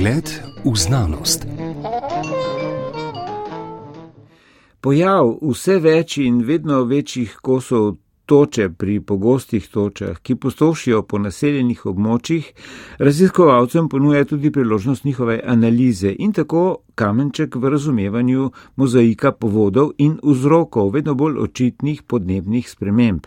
Pogled v znanost. Pojav vse več in vedno večjih kosov toče pri pogostih točah, ki postošijo po naseljenih območjih, raziskovalcem ponuja tudi priložnost njihove analize in tako kamenček v razumevanju mozaika povodov in vzrokov vedno bolj očitnih podnebnih sprememb.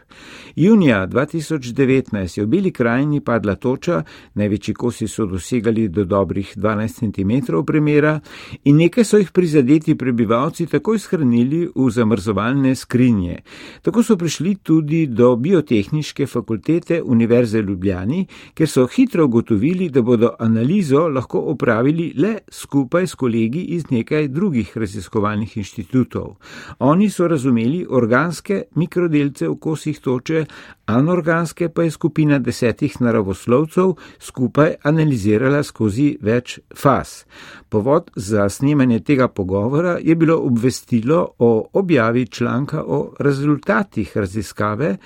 Junija 2019 je v Beli krajini padla toča, največji kosi so dosegali do dobrih 12 cm premjera in nekaj so jih prizadeti prebivalci takoj shranili v zamrzovalne skrinje. Tako so prišli tudi do biotehniške fakultete Univerze Ljubljani, ker so hitro ugotovili, da bodo analizo lahko opravili le skupaj s kolegi iz nekaj drugih raziskovalnih inštitutov. Oni so razumeli organske mikrodelce v kosih toče, anorganske pa je skupina desetih naravoslovcev skupaj analizirala skozi več faz. Povod za snemanje tega pogovora je bilo obvestilo o objavi članka o rezultatih raziskave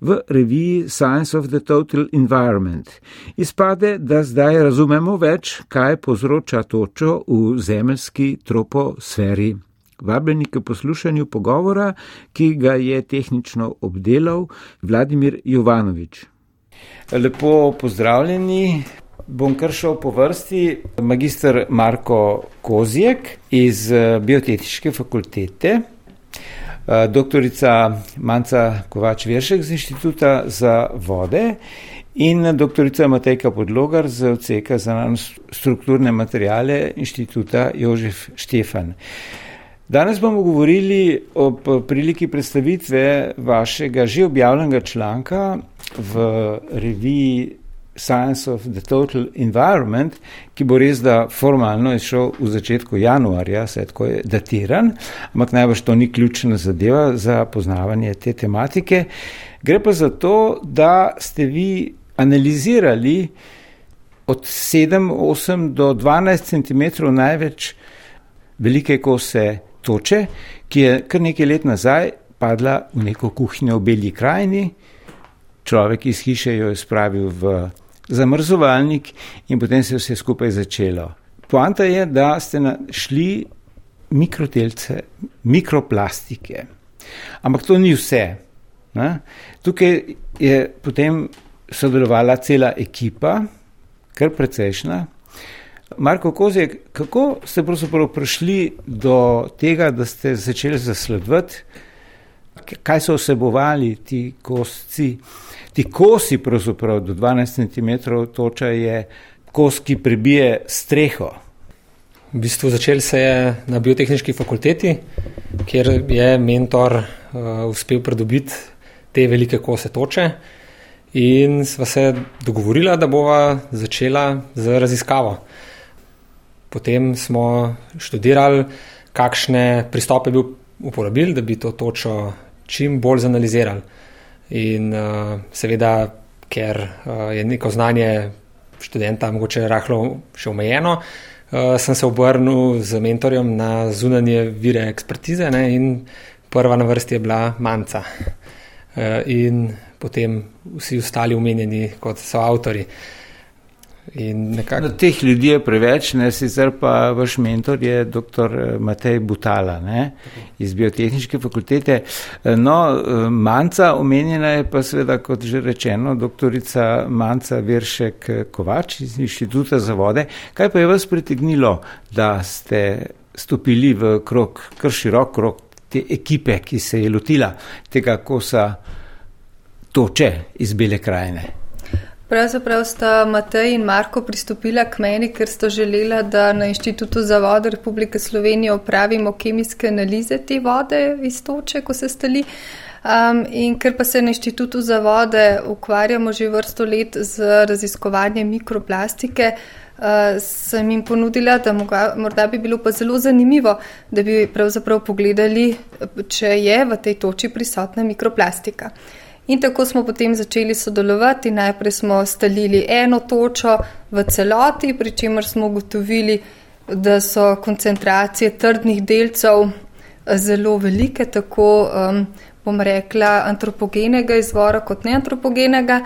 v reviji Science of the Total Environment. Izpade, da zdaj razumemo več, kaj povzroča točo v zemeljski troposferi. Vabljeni k poslušanju pogovora, ki ga je tehnično obdelal Vladimir Jovanovič. Lepo pozdravljeni. Bom kar šel po vrsti. Magistr Marko Kozjek iz Biotehničke fakultete, doktorica Manca Kovač Viršek z Inštituta za vode in doktorica Matejka Podlogar z odseka za strukturne materijale Inštituta Jožef Štefan. Danes bomo govorili o priliki predstavitve vašega že objavljenega članka v reviji Science of the Total Environment, ki bo res da formalno izšel v začetku januarja, se tako je datiran, ampak najbrž to ni ključna zadeva za poznavanje te tematike. Gre pa za to, da ste vi analizirali od 7, 8 do 12 cm največ velike kose toče, ki je kar nekaj let nazaj padla v neko kuhinjo v Beli krajini. Človek iz hiše jo je spravil v zamrzovalnik in potem se je vse skupaj začelo. Poanta je, da ste našli mikrodelce, mikroplastike. Ampak to ni vse. Ne? Tukaj je potem sodelovala cela ekipa, kar precejšna. Marko Kozjek, kako ste pravzaprav prišli do tega, da ste začeli zasledovati, kaj so vsebovali ti kosci? Ti kosi, pravzaprav do 12 cm toča, je kos, ki prebije streho. V bistvu začel se je na biotehnički fakulteti, kjer je mentor uh, uspel pridobiti te velike kose toče. In sva se dogovorila, da bova začela z raziskavo. Potem smo študirali, kakšne pristope bi uporabili, da bi to točo čim bolj zanalizirali. In uh, seveda, ker uh, je neko znanje študenta mogoče rahlo še omejeno, uh, sem se obrnil z mentorjem na zunanje vire ekspertize ne, in prva na vrsti je bila manca. Uh, in potem vsi ostali umenjeni kot so avtori. Uh, Nekako... No, teh ljudi je preveč, ne, sicer pa vaš mentor je dr. Eh, Matej Butala ne, iz Biotehničke fakultete. Eh, no, eh, Manca omenjena je pa seveda, kot že rečeno, doktorica Manca Viršek Kovač iz Inštituta za vode. Kaj pa je vas pritegnilo, da ste stopili v krok, kar širok krok te ekipe, ki se je lotila tega kosa toče iz Bele krajine? Pravzaprav sta Matej in Marko pristopila k meni, ker sta želela, da na Inštitutu za vode Republike Slovenije opravimo kemijske analize te vode iz toče, ko se stali. Um, in ker pa se na Inštitutu za vode ukvarjamo že vrsto let z raziskovanjem mikroplastike, uh, sem jim ponudila, da moga, morda bi bilo pa zelo zanimivo, da bi pravzaprav pogledali, če je v tej toči prisotna mikroplastika. In tako smo potem začeli sodelovati. Najprej smo stalili eno točo v celoti, pri čemer smo ugotovili, da so koncentracije trdnih delcev eh, zelo velike, tako um, bom rekla, antropogenega izvora kot neantropogenega,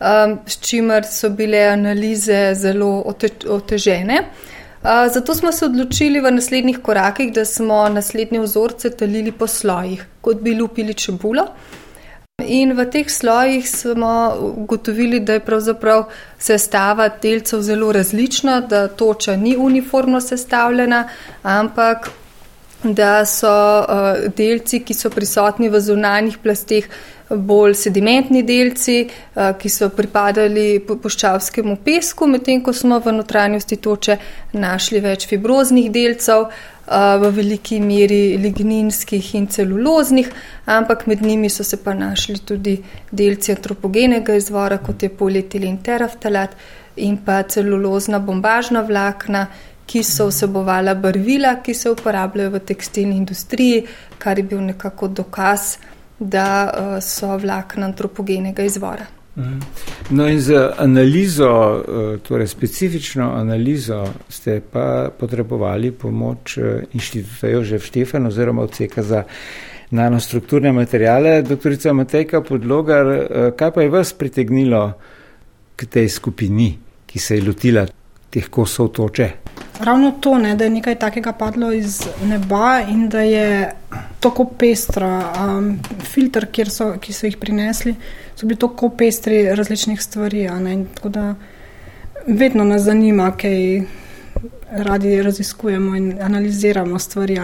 um, s čimer so bile analize zelo otežene. Zato smo se odločili v naslednjih korakih, da smo naslednje vzorce talili po slojih, kot bi lupili čebulo. In v teh slojih smo ugotovili, da je pravzaprav sestava delcev zelo različna, da toča ni uniformno sestavljena, ampak da so delci, ki so prisotni v zunanjih plasteh, bolj sedimentni delci, ki so pripadali puščavskemu pesku, medtem ko smo v notranjosti toče našli več fibroznih delcev, v veliki meri ligninskih in celuloznih, ampak med njimi so se pa našli tudi delci antropogenega izvora, kot je polietilin teraftalat in pa celulozna bombažna vlakna, ki so vsebovala barvila, ki se uporabljajo v tekstilni industriji, kar je bil nekako dokaz, da uh, so vlakna antropogenega izvora. Mhm. No, in z analizo, eh, torej specifično analizo, ste pa potrebovali pomoč eh, inštituta Jožef Štefan oziroma odseka za nanostrukturne materijale. Doktorica Matejka Podlogar, kaj pa je vas pritegnilo k tej skupini, ki se je lotila teh kosov toče? Ravno to, ne, da je nekaj takega padlo iz neba in da je tako pestro. Um, filter, so, ki so jih prinesli, so bili tako pestri različnih stvari. Tako da vedno nas zanima, kaj radi raziskujemo in analiziramo stvari,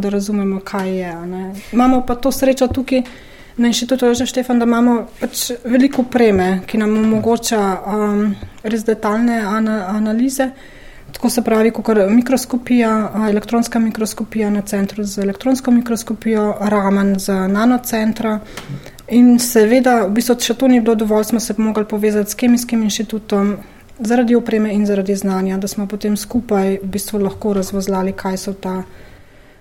da razumemo, kaj je. Imamo pa to srečo tukaj. Na inštitutu Jožef Štefan, da imamo pač veliko preme, ki nam omogoča um, res detaljne ana, analize. Tako se pravi, kot mikroskopija, elektronska mikroskopija na centru z elektronsko mikroskopijo, ramen z nanocentra. In seveda, v bistvu, če to ni bilo dovolj, smo se mogli povezati s kemijskim inštitutom zaradi opreme in zaradi znanja, da smo potem skupaj v bistvu lahko razvozlali, kaj so ta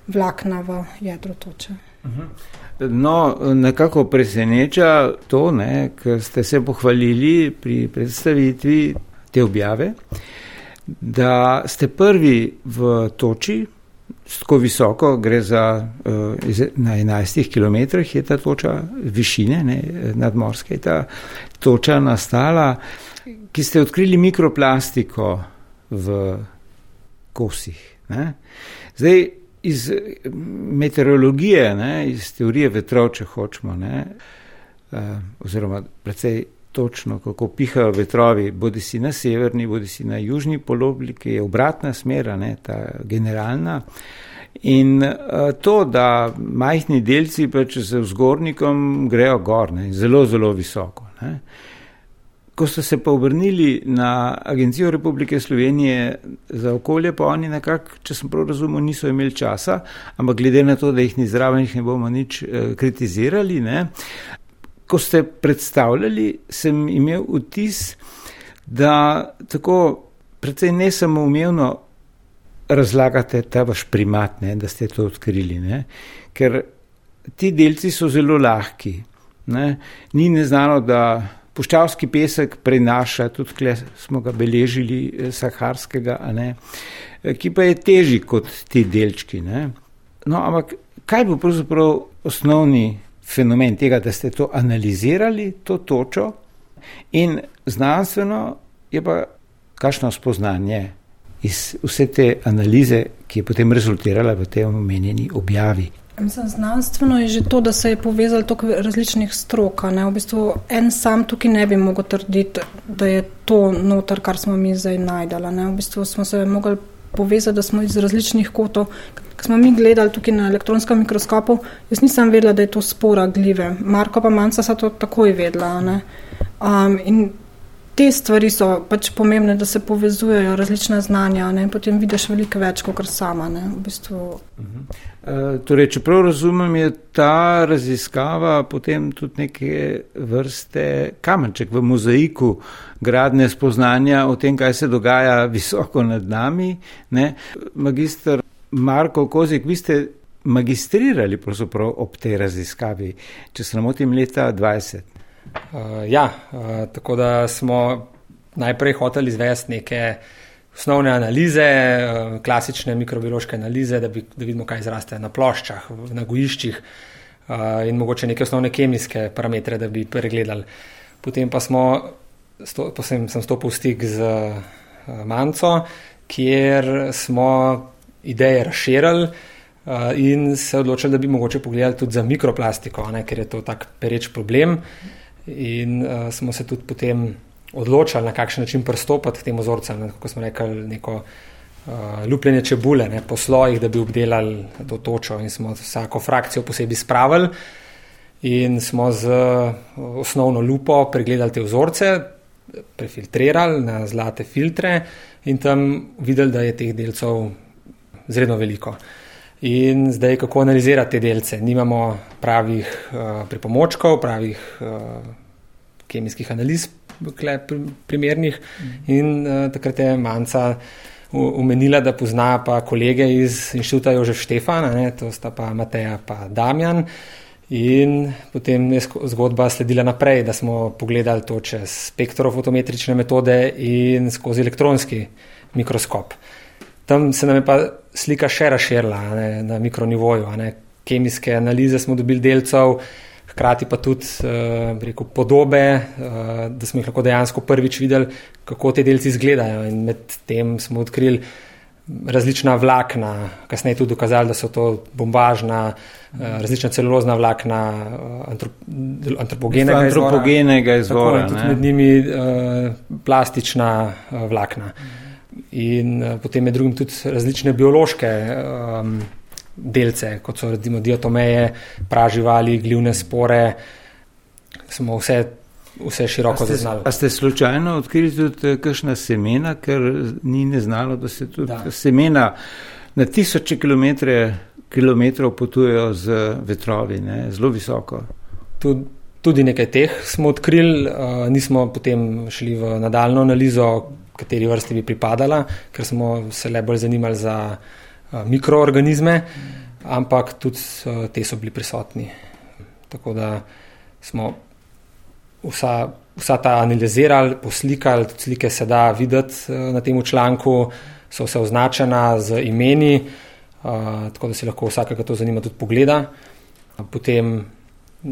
vlakna v jedru toče. No, nekako preseneča to, ker ste se pohvalili pri predstavitvi te objave da ste prvi v toči, tako visoko, gre za uh, na 11 km, je ta toča višine, ne, nadmorske, je ta toča nastala, ki ste odkrili mikroplastiko v kosih. Ne. Zdaj, iz meteorologije, ne, iz teorije vetrov, če hočemo, ne, uh, oziroma precej točno, kako pihajo vetrovi, bodi si na severni, bodi si na južni polobli, ki je obratna smera, ne, ta generalna. In uh, to, da majhni delci pač z vzgornikom grejo gor, ne, zelo, zelo visoko. Ne. Ko so se pa obrnili na Agencijo Republike Slovenije za okolje, pa oni nekako, če sem prav razumel, niso imeli časa, ampak glede na to, da jih ni zraven, jih ne bomo nič eh, kritizirali, ne, ko ste predstavljali, sem imel vtis, da tako precej nesamoumevno razlagate ta vaš primat, ne, da ste to odkrili. Ne, ker ti delci so zelo lahki. Ne, ni neznano, da puščavski pesek prenaša, tudi kle smo ga beležili, eh, saharskega, ne, eh, ki pa je težji kot ti delčki. Ne. No, ampak kaj bo pravzaprav osnovni fenomen tega, da ste to analizirali, to točo, in znanstveno je pa kakšno spoznanje iz vse te analize, ki je potem rezultirala v tej omenjeni objavi. Mislim, znanstveno je že to, da se je povezalo toliko različnih strok. V bistvu en sam tukaj ne bi mogel trditi, da je to noter, kar smo mi zdaj najdali. V bistvu smo se mogli povezati, da smo iz različnih kotov. Ko smo mi gledali tukaj na elektronskem mikroskopu, jaz nisem vedela, da je to spora gljive. Marko pa manjca so to takoj vedela. Um, in te stvari so pač pomembne, da se povezujejo različna znanja ne? potem vidiš veliko več kot sama. V bistvu. uh -huh. e, torej, če prav razumem, je ta raziskava potem tudi neke vrste kamenček v mozaiku gradne spoznanja o tem, kaj se dogaja visoko nad nami. Ne? Magistr Marko Kozik, vi ste magistrirali ob tej raziskavi, če se namotim, leta 20. Uh, ja, uh, tako da smo najprej hoteli izvesti neke osnovne analize, uh, klasične mikrobiološke analize, da, bi, da vidimo, kaj zraste na ploščah, na gojiščih uh, in mogoče neke osnovne kemijske parametre, da bi pregledali. Potem pa smo, sto, posem, sem stopil v stik z uh, Manco kjer smo ideje razširili uh, in se odločili, da bi mogoče pogledali tudi za mikroplastiko, ne, ker je to tak pereč problem. In uh, smo se tudi potem odločili, na kakšen način pristopiti k tem ozorcem, kot smo rekli, neko uh, lupljenje čebule ne, po slojih, da bi obdelali to točo in smo vsako frakcijo posebej spravili. In smo z osnovno lupo pregledali te vzorce, prefiltrirali na zlate filtre in tam videli, da je teh delcev zelo veliko. In zdaj, kako analizirati te delce? Nimamo pravih uh, pripomočkov, pravih uh, kemijskih analiz, primernih. In uh, takrat je Manca umenila, da pozna pa kolege iz inštituta Jožef Štefana, ne, to sta pa Mateja in Damjan. In potem je zgodba sledila naprej, da smo pogledali to čez spektrofotometrične metode in skozi elektronski mikroskop. Tam se nam je pa slika še razširila ne, na mikronivoju. Ne. Kemijske analize smo dobili delcev, hkrati pa tudi uh, rekel, podobe, uh, da smo jih lahko dejansko prvič videli, kako te delci izgledajo. In med tem smo odkrili različna vlakna, kasneje tudi dokazali, da so to bombažna, uh, različna celulozna vlakna antrop, antropogenega, antropogenega izvora. izvora med njimi uh, plastična uh, vlakna. In uh, potem med drugim tudi različne biološke. Um, delce, kot so recimo diatomeje, praživali, glivne spore, smo vse, vse široko zaznali. A ste slučajno odkrili tudi eh, kakšna semena, ker ni neznalo, da se tudi da. semena na tisoče kilometrov potujejo z vetrovi, ne, zelo visoko? Tud, tudi nekaj teh smo odkrili, uh, nismo potem šli v nadaljno analizo, kateri vrsti bi pripadala, ker smo se le bolj zanimali za Eh, mikroorganizme, ampak tudi eh, te so bili prisotni. Tako da smo vsa, vsa ta analizirali, poslikali, tudi slike se da videti eh, na tem članku, so vse označena z imeni, tako da si lahko vsakega to zanima tudi pogleda. Potem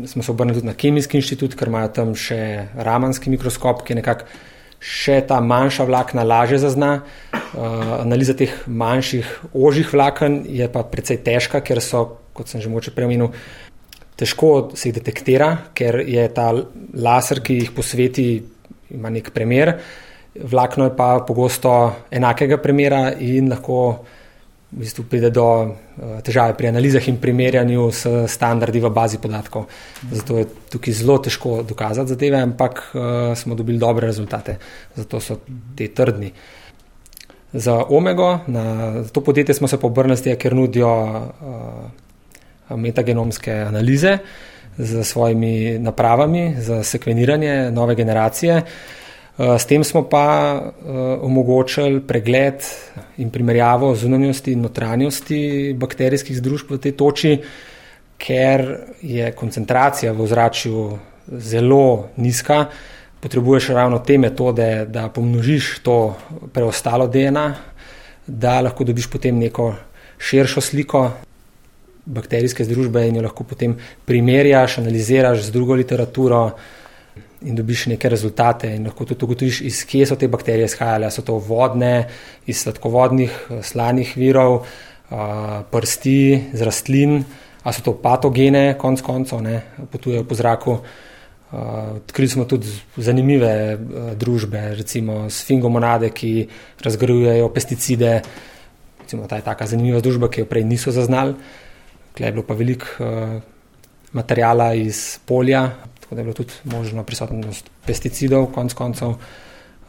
smo se obrnili tudi na Kemijski inštitut, ker imajo tam še ramanski mikroskop, ki je nekako še ta manjša vlakna lažje zazna. Uh, analiza teh manjših, ožjih vlaken je pa precej težka, ker so, kot sem že moče premenil, težko se jih detektira, ker je ta laser, ki jih posveti, ima nek primer. Vlakno je pa pogosto enakega primera in lahko v bistvu pride do uh, težave pri analizah in primerjanju s standardi v bazi podatkov. Zato je tukaj zelo težko dokazati zadeve, ampak uh, smo dobili dobre rezultate, zato so te trdni. Za Omego, na to podjetje smo se pobrnili, ker nudijo uh, metagenomske analize z svojimi napravami za sekveniranje nove generacije. Uh, S tem smo pa uh, omogočili pregled in primerjavo zunanjosti in notranjosti bakterijskih združb v tej toči, ker je koncentracija v ozračju zelo nizka. Potrebuješ ravno te metode, da pomnožiš to preostalo DNA, da lahko dobiš potem neko širšo sliko bakterijske združbe in jo lahko potem primerjaš, analiziraš z drugo literaturo in dobiš neke rezultate. In lahko tudi ugotoviš, iz kje so te bakterije izhajale. So to vodne, iz sladkovodnih, eh, slanih virov, eh, prsti, z rastlin, ali so to patogene, konc koncev, ne potujejo po zraku. Eh, odkrili smo tudi zanimive družbe, recimo sfingomonade, ki razgrajujejo pesticide. Recimo, ta je taka zanimiva družba, ki jo prej niso zaznali. Klej je bilo pa veliko uh, materijala iz polja, tako da je bilo tudi možno prisotnost pesticidov, konc koncev,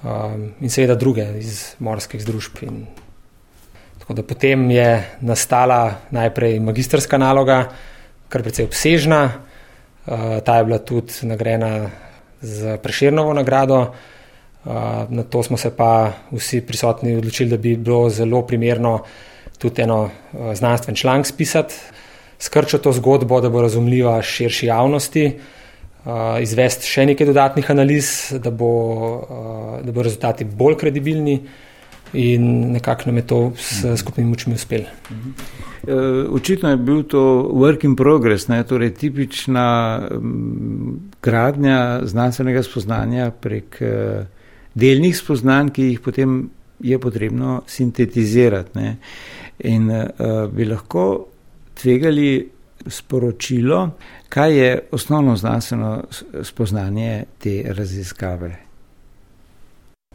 um, in seveda druge iz morskih združb. In tako da potem je nastala najprej magistrska naloga, kar precej obsežna, uh, ta je bila tudi nagrajena z preširnovo nagrado. Uh, na to smo se pa vsi prisotni odločili, da bi bilo zelo primerno tudi eno uh, znanstven članek spisati, skrčiti to zgodbo, da bo razumljiva širši javnosti izvesti še nekaj dodatnih analiz, da bo, da bo rezultati bolj kredibilni in nekako nam je to s mhm. skupnimi močmi uspelo. Uh, očitno je bil to work in progress, ne? torej tipična gradnja znanstvenega spoznanja prek uh, delnih spoznanj, ki jih potem je potrebno sintetizirati. Ne? In uh, bi lahko tvegali sporočilo, kaj je osnovno znanstveno spoznanje te raziskave.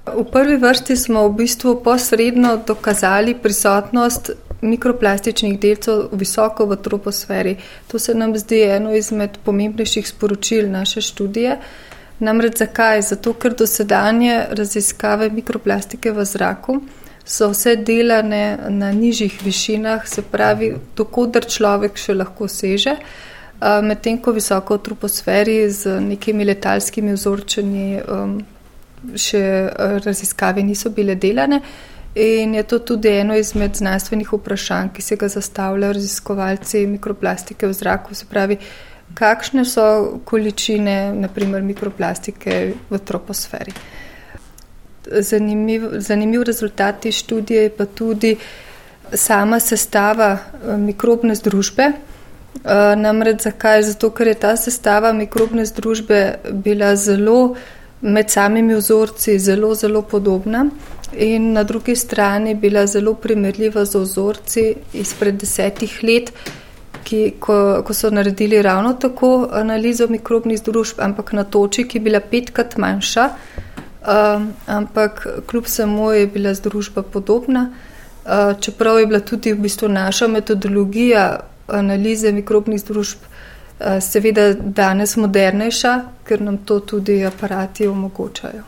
V prvi vrsti smo v bistvu posredno dokazali prisotnost mikroplastičnih delcev visoko v troposferi. To se nam zdi eno izmed pomembnejših sporočil naše študije. Namreč zakaj? Zato, ker dosedanje raziskave mikroplastike v zraku so vse delane na nižjih višinah, se pravi, dokodr človek še lahko seže, medtem ko visoko v troposferi z nekimi letalskimi vzorčenji um, še raziskave niso bile delane. In je to tudi eno izmed znanstvenih vprašanj, ki se ga zastavljajo raziskovalci mikroplastike v zraku. Se pravi, kakšne so količine, naprimer, mikroplastike v troposferi. Zanimiv, zanimiv rezultat te študije je pa tudi sama sestava eh, mikrobne združbe. Eh, namreč zakaj? Zato, ker je ta sestava mikrobne združbe bila zelo med samimi vzorci zelo, zelo podobna in na drugi strani bila zelo primerljiva z vzorci izpred desetih let, ki, ko, ko so naredili ravno tako analizo mikrobnih združb, ampak na toči, ki je bila petkrat manjša, um, ampak kljub samo je bila združba podobna, uh, čeprav je bila tudi v bistvu naša metodologija analize mikrobnih združb uh, seveda danes modernejša, ker nam to tudi aparati omogočajo.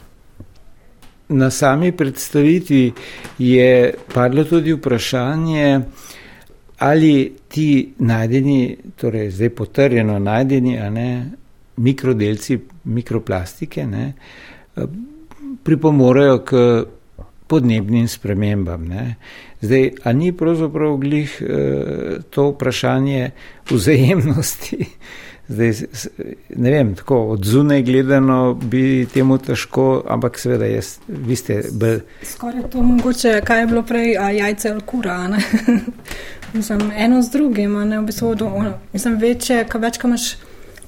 Na sami predstavitvi je padlo tudi vprašanje, ali ti najdeni, torej zdaj potrjeno najdeni, ne mikrodelci mikroplastike, ne, pripomorejo k podnebnim spremembam. Ne. Zdaj, a ni pravzaprav glih eh, to vprašanje vzajemnosti? Zdaj, ne vem, tako od zunaj gledano bi temu težko, ampak seveda jaz, vi ste. Bel... Skoraj to mogoče, kaj je bilo prej, a jajce ali kura. mislim, eno z drugim, ne, v bistvu, do, mislim, večje, ka več, ka imaš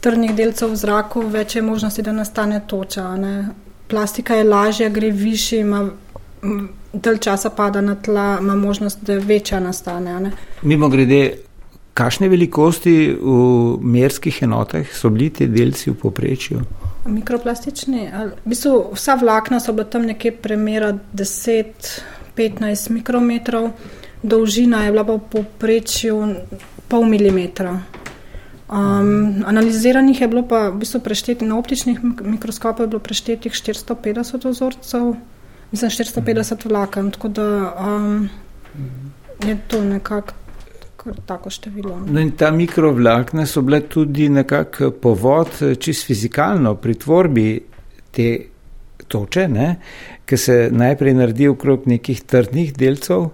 trdnih delcev v zraku, več je možnosti, da nastane toča. Ne. Plastika je lažja, gre više, ima del časa pada na tla, ima možnost, da večja nastane. Mimo grede, kakšne velikosti v merskih enotah so bili ti delci v poprečju? Mikroplastični. V bistvu, vsa vlakna so bila tam nekje premjera 10-15 mikrometrov dolžina je bila pa v povprečju pol milimetra. Um, analiziranih je bilo pa v bistvu preštetih na optičnih mikroskopih, je bilo preštetih 450 vzorcev, mislim 450 vlaken, tako da um, je to nekako tako število. No in ta mikrovlakna so bile tudi nekako povod čist fizikalno pri tvorbi te toče, ne, ki se najprej naredi okrog nekih trdnih delcev,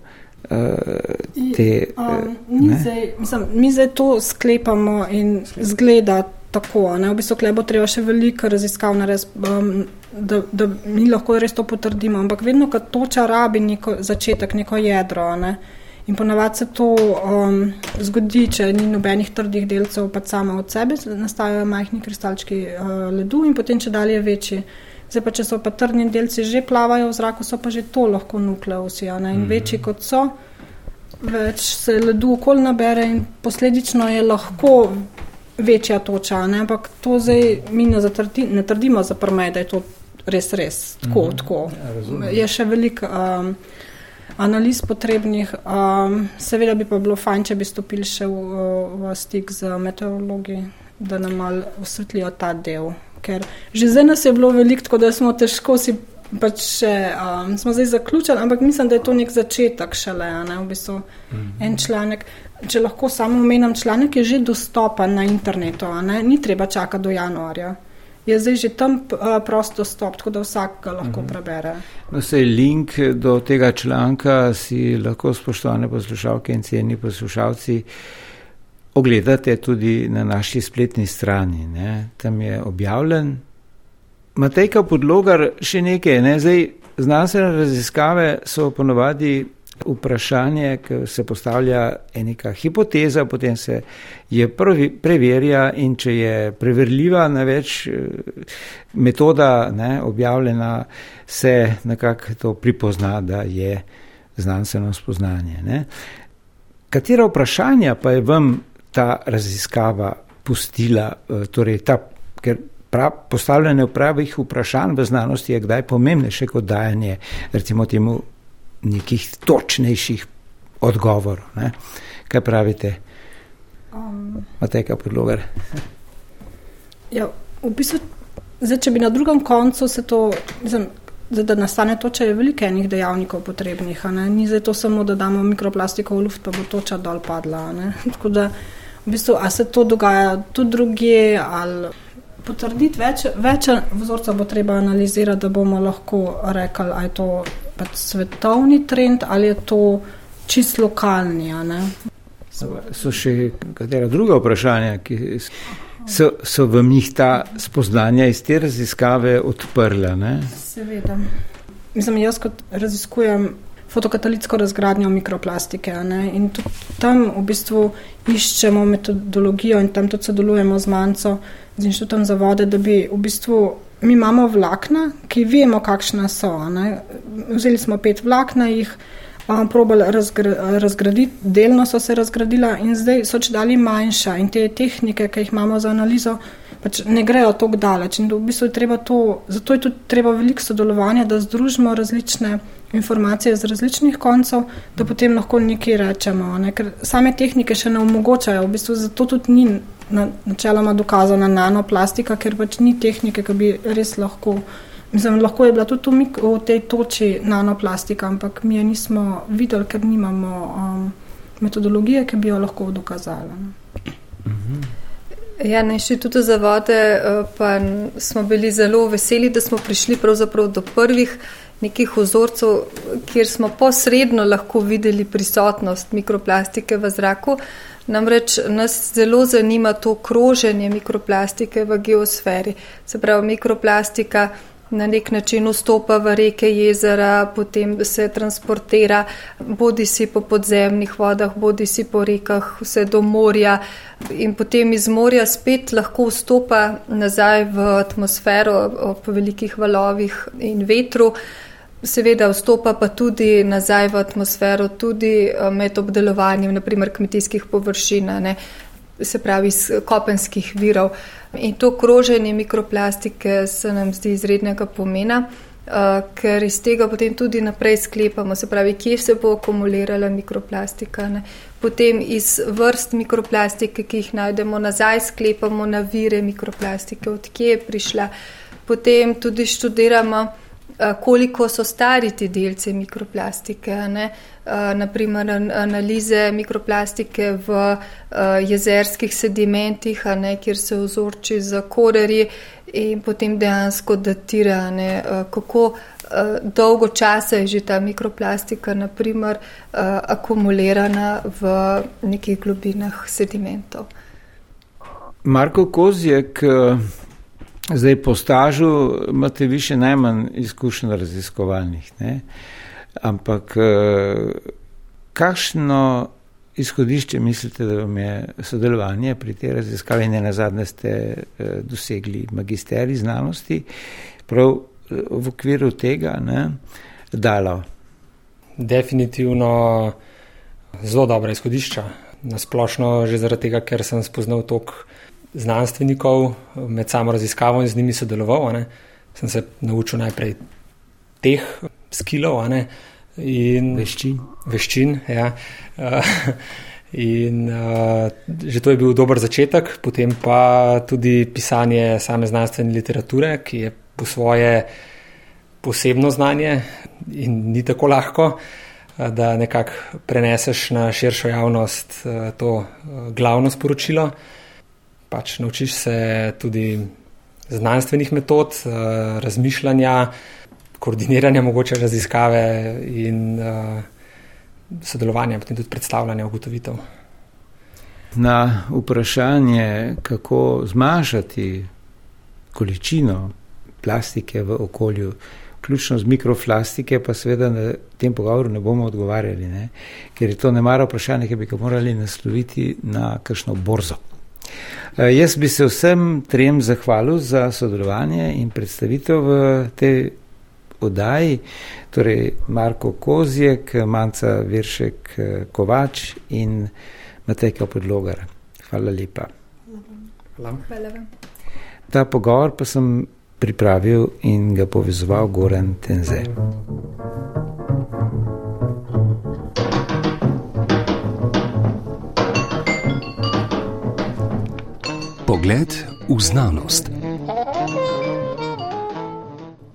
te. Um, mi, zdaj, mislim, mi zdaj to sklepamo in zgleda tako. Ne? V bistvu bo treba še veliko raziskav narediti, um, da, da mi lahko res to potrdimo. Ampak vedno, ko toča rabi neko začetek, neko jedro. Ne? In ponavadi se to um, zgodi, če ni nobenih trdih delcev, pa samo od sebe nastajajo majhni kristalčki uh, ledu in potem če dalje večji. Zdaj pa, če so pa trdni delci že plavajo v zraku, so pa že to lahko nukleusi. In mm -hmm. večji kot so, več se ledu okoli nabere in posledično je lahko večja toča. Ne? Ampak to zdaj mi ne, zatrdi, ne trdimo za prme, da je to res, res tako. Mm -hmm. tako. Ja, je še veliko. Um, Analiz potrebnih, um, seveda bi pa bilo fajn, če bi stopili še v, v stik z meteorologi, da nam malo osvetlijo ta del ker že zdaj nas je bilo veliko, tako da smo težko si pač še, um, smo zdaj zaključili, ampak mislim, da je to nek začetek šele, ne, v bistvu mm en članek. Če lahko samo omenjam, članek je že dostopen na internetu, ne, ni treba čakati do januarja. Je zdaj že tam uh, prost dostop, tako da vsak ga lahko mm prebere. No, sej link do tega članka si lahko spoštovane poslušalke in ceni poslušalci ogledate tudi na naši spletni strani. Ne? Tam je objavljen. Matejka podlogar še nekaj. Ne? Zdaj, znanstvene raziskave so ponovadi vprašanje, ki se postavlja neka hipoteza, potem se je prvi, preverja in če je preverljiva na več metoda ne, objavljena, se nekako to pripozna, da je znanstveno spoznanje. Ne. Katera vprašanja pa je vam ta raziskava pustila, torej ta, ker prav, postavljanje pravih vprašanj v znanosti je kdaj pomembnejše kot dajanje, recimo, temu nekih točnejših odgovorov. Ne? Kaj pravite? Um, Mateka podlogar. Ja, v bistvu, zdaj, če bi na drugem koncu se to, mislim, zdaj, da nastane toča, je veliko enih dejavnikov potrebnih. Ni zdaj to samo, da damo mikroplastiko v luft, pa bo toča dol padla. Tako da, v bistvu, a se to dogaja tudi druge ali potrditi več, več vzorcev bo treba analizirati, da bomo lahko rekli, ali je to pač svetovni trend ali je to čist lokalni. So, še katera druga vprašanja, ki so, so v njih ta spoznanja iz te raziskave odprla? Ne? Seveda. Mislim, jaz kot raziskujem fotokatalitsko razgradnjo mikroplastike. In tam v bistvu iščemo metodologijo in tam tudi sodelujemo z Manco, z Inštitutom za vode, da bi v bistvu mi imamo vlakna, ki vemo, kakšna so. Vzeli smo pet vlakna, jih um, probali razgra, razgraditi, delno so se razgradila in zdaj so če dali manjša in te tehnike, ki jih imamo za analizo. Pač ne grejo tako daleč. V bistvu je to, zato je tudi treba veliko sodelovanja, da združimo različne informacije z različnih koncev, da potem lahko nekaj rečemo. Ne? Ker same tehnike še ne omogočajo, v bistvu zato tudi ni na, načeloma dokazana nanoplastika, ker pač ni tehnike, ki bi res lahko. Mislim, lahko je bila tudi v tej toči nanoplastika, ampak mi je nismo videli, ker nimamo um, metodologije, ki bi jo lahko dokazala. Ja, na inštitutu za vode uh, pa smo bili zelo veseli, da smo prišli do prvih nekih ozorcev, kjer smo posredno lahko videli prisotnost mikroplastike v zraku. Namreč nas zelo zanima to kroženje mikroplastike v geosferi. Se pravi, mikroplastika na nek način vstopa v reke, jezera, potem se transportira, bodi si po podzemnih vodah, bodi si po rekah, vse do morja in potem iz morja spet lahko vstopa nazaj v atmosfero ob velikih valovih in vetru. Seveda vstopa pa tudi nazaj v atmosfero, tudi eh, med obdelovanjem, naprimer kmetijskih površin, ne, se pravi iz kopenskih virov. In to kroženje mikroplastike se nam zdi izrednega pomena, uh, ker iz tega potem tudi naprej sklepamo, se pravi, kje se bo akumulirala mikroplastika. Ne. Potem iz vrst mikroplastike, ki jih najdemo nazaj, sklepamo na vire mikroplastike, odkje je prišla. Potem tudi študiramo. Koliko so stari ti delci mikroplastike. Ne? Naprimer, analize mikroplastike v jezerskih sedimentih, ne, kjer se ozorči za koreri in potem dejansko datira, ne, kako dolgo časa je že ta mikroplastika naprimer, akumulirana v nekih globinah sedimentov. Marko Kozjek, Zdaj, po stažu imate više najmanj izkušenj raziskovalnih, ne? ampak eh, kakšno izhodišče mislite, da vam je sodelovanje pri tej raziskavi, ne na zadnje ste eh, dosegli magisteri znanosti, prav eh, v okviru tega ne, dalo? Definitivno zelo dobra izhodišča. Nasplošno že zaradi tega, ker sem spoznal toliko znanstvenikov med samo raziskavo in z njimi sodeloval. Ne. Sem se naučil najprej teh skilov in veščin. veščin ja. In uh, že to je bil dober začetek, potem pa tudi pisanje same znanstvene literature, ki je po svoje posebno znanje in ni tako lahko, da nekako preneseš na širšo javnost uh, to uh, glavno sporočilo pač naučiš se tudi znanstvenih metod, uh, razmišljanja, koordiniranja mogoče raziskave in uh, sodelovanja, potem tudi predstavljanja ugotovitev. Na vprašanje, kako zmanjšati količino plastike v okolju, ključno z mikroplastike, pa seveda na tem pogovoru ne bomo odgovarjali, ne? ker je to nemaro vprašanje, ki bi ga morali nasloviti na kakšno borzo. Uh, jaz bi se vsem trem zahvalil za sodelovanje in predstavitev v tej oddaji, torej Marko Kozjek, Manca Viršek Kovač in Matejka Podlogar. Hvala lepa. Hvala. Hvala vam. Ta pogovor pa sem pripravil in ga povezoval Goran Tenze. Pogled v znanost.